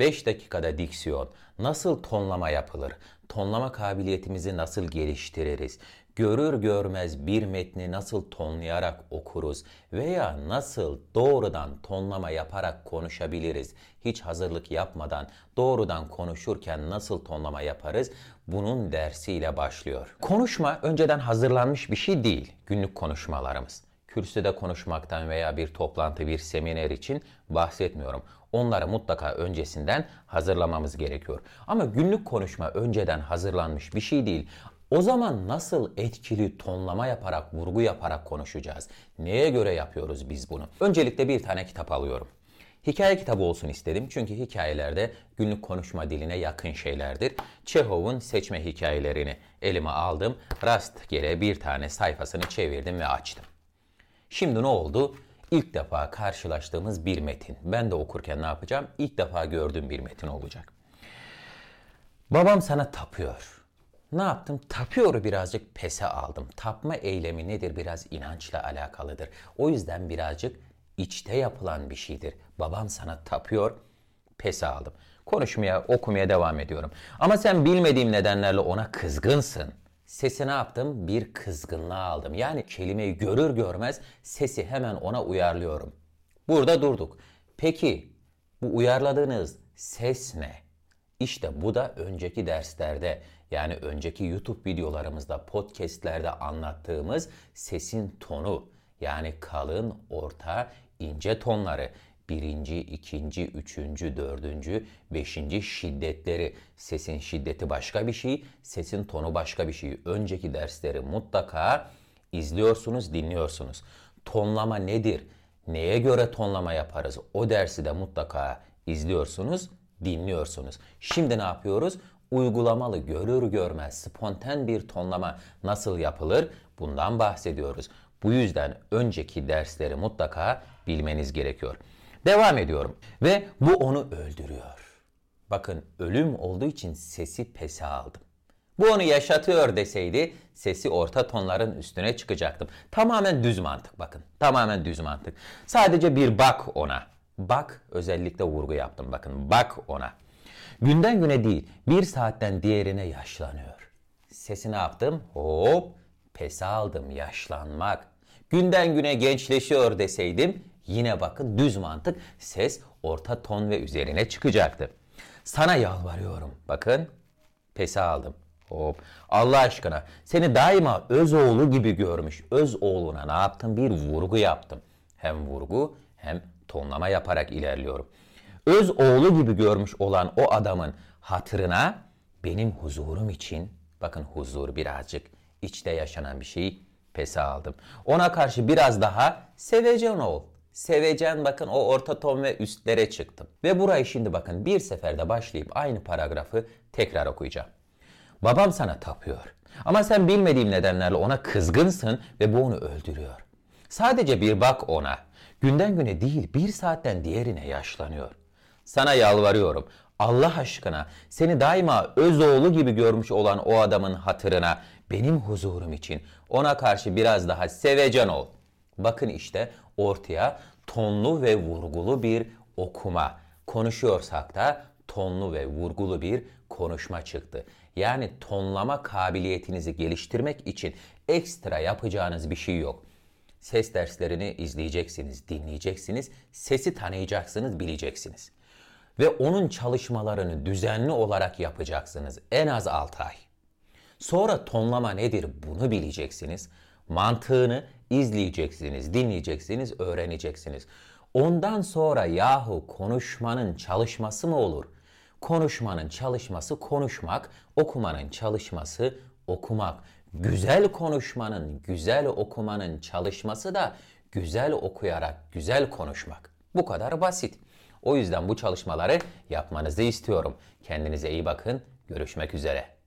5 dakikada diksiyon, nasıl tonlama yapılır, tonlama kabiliyetimizi nasıl geliştiririz, görür görmez bir metni nasıl tonlayarak okuruz veya nasıl doğrudan tonlama yaparak konuşabiliriz, hiç hazırlık yapmadan doğrudan konuşurken nasıl tonlama yaparız, bunun dersiyle başlıyor. Konuşma önceden hazırlanmış bir şey değil, günlük konuşmalarımız kürsüde konuşmaktan veya bir toplantı, bir seminer için bahsetmiyorum. Onları mutlaka öncesinden hazırlamamız gerekiyor. Ama günlük konuşma önceden hazırlanmış bir şey değil. O zaman nasıl etkili tonlama yaparak, vurgu yaparak konuşacağız? Neye göre yapıyoruz biz bunu? Öncelikle bir tane kitap alıyorum. Hikaye kitabı olsun istedim çünkü hikayelerde günlük konuşma diline yakın şeylerdir. Çehov'un seçme hikayelerini elime aldım. Rastgele bir tane sayfasını çevirdim ve açtım. Şimdi ne oldu? İlk defa karşılaştığımız bir metin. Ben de okurken ne yapacağım? İlk defa gördüğüm bir metin olacak. Babam sana tapıyor. Ne yaptım? Tapıyoru birazcık pese aldım. Tapma eylemi nedir? Biraz inançla alakalıdır. O yüzden birazcık içte yapılan bir şeydir. Babam sana tapıyor, pese aldım. Konuşmaya, okumaya devam ediyorum. Ama sen bilmediğim nedenlerle ona kızgınsın. Sesi ne yaptım? Bir kızgınlığa aldım. Yani kelimeyi görür görmez sesi hemen ona uyarlıyorum. Burada durduk. Peki bu uyarladığınız ses ne? İşte bu da önceki derslerde yani önceki YouTube videolarımızda, podcastlerde anlattığımız sesin tonu. Yani kalın, orta, ince tonları birinci, ikinci, üçüncü, dördüncü, beşinci şiddetleri. Sesin şiddeti başka bir şey, sesin tonu başka bir şey. Önceki dersleri mutlaka izliyorsunuz, dinliyorsunuz. Tonlama nedir? Neye göre tonlama yaparız? O dersi de mutlaka izliyorsunuz, dinliyorsunuz. Şimdi ne yapıyoruz? Uygulamalı, görür görmez, spontan bir tonlama nasıl yapılır? Bundan bahsediyoruz. Bu yüzden önceki dersleri mutlaka bilmeniz gerekiyor. Devam ediyorum. Ve bu onu öldürüyor. Bakın ölüm olduğu için sesi pese aldım. Bu onu yaşatıyor deseydi sesi orta tonların üstüne çıkacaktım. Tamamen düz mantık bakın. Tamamen düz mantık. Sadece bir bak ona. Bak özellikle vurgu yaptım bakın. Bak ona. Günden güne değil bir saatten diğerine yaşlanıyor. Sesi ne yaptım? Hop pese aldım yaşlanmak. Günden güne gençleşiyor deseydim Yine bakın düz mantık ses orta ton ve üzerine çıkacaktı. Sana yalvarıyorum. Bakın pesi aldım. Hop. Allah aşkına seni daima öz oğlu gibi görmüş. Öz oğluna ne yaptım? Bir vurgu yaptım. Hem vurgu hem tonlama yaparak ilerliyorum. Öz oğlu gibi görmüş olan o adamın hatırına benim huzurum için bakın huzur birazcık içte yaşanan bir şey pese aldım. Ona karşı biraz daha sevecen ol. Sevecen bakın o orta ton ve üstlere çıktım. Ve burayı şimdi bakın bir seferde başlayıp aynı paragrafı tekrar okuyacağım. Babam sana tapıyor. Ama sen bilmediğim nedenlerle ona kızgınsın ve bu onu öldürüyor. Sadece bir bak ona. Günden güne değil bir saatten diğerine yaşlanıyor. Sana yalvarıyorum. Allah aşkına seni daima öz oğlu gibi görmüş olan o adamın hatırına benim huzurum için ona karşı biraz daha sevecen ol. Bakın işte ortaya tonlu ve vurgulu bir okuma. Konuşuyorsak da tonlu ve vurgulu bir konuşma çıktı. Yani tonlama kabiliyetinizi geliştirmek için ekstra yapacağınız bir şey yok. Ses derslerini izleyeceksiniz, dinleyeceksiniz, sesi tanıyacaksınız, bileceksiniz. Ve onun çalışmalarını düzenli olarak yapacaksınız en az 6 ay. Sonra tonlama nedir bunu bileceksiniz. Mantığını izleyeceksiniz, dinleyeceksiniz, öğreneceksiniz. Ondan sonra yahu konuşmanın çalışması mı olur? Konuşmanın çalışması konuşmak, okumanın çalışması okumak. Güzel konuşmanın, güzel okumanın çalışması da güzel okuyarak güzel konuşmak. Bu kadar basit. O yüzden bu çalışmaları yapmanızı istiyorum. Kendinize iyi bakın. Görüşmek üzere.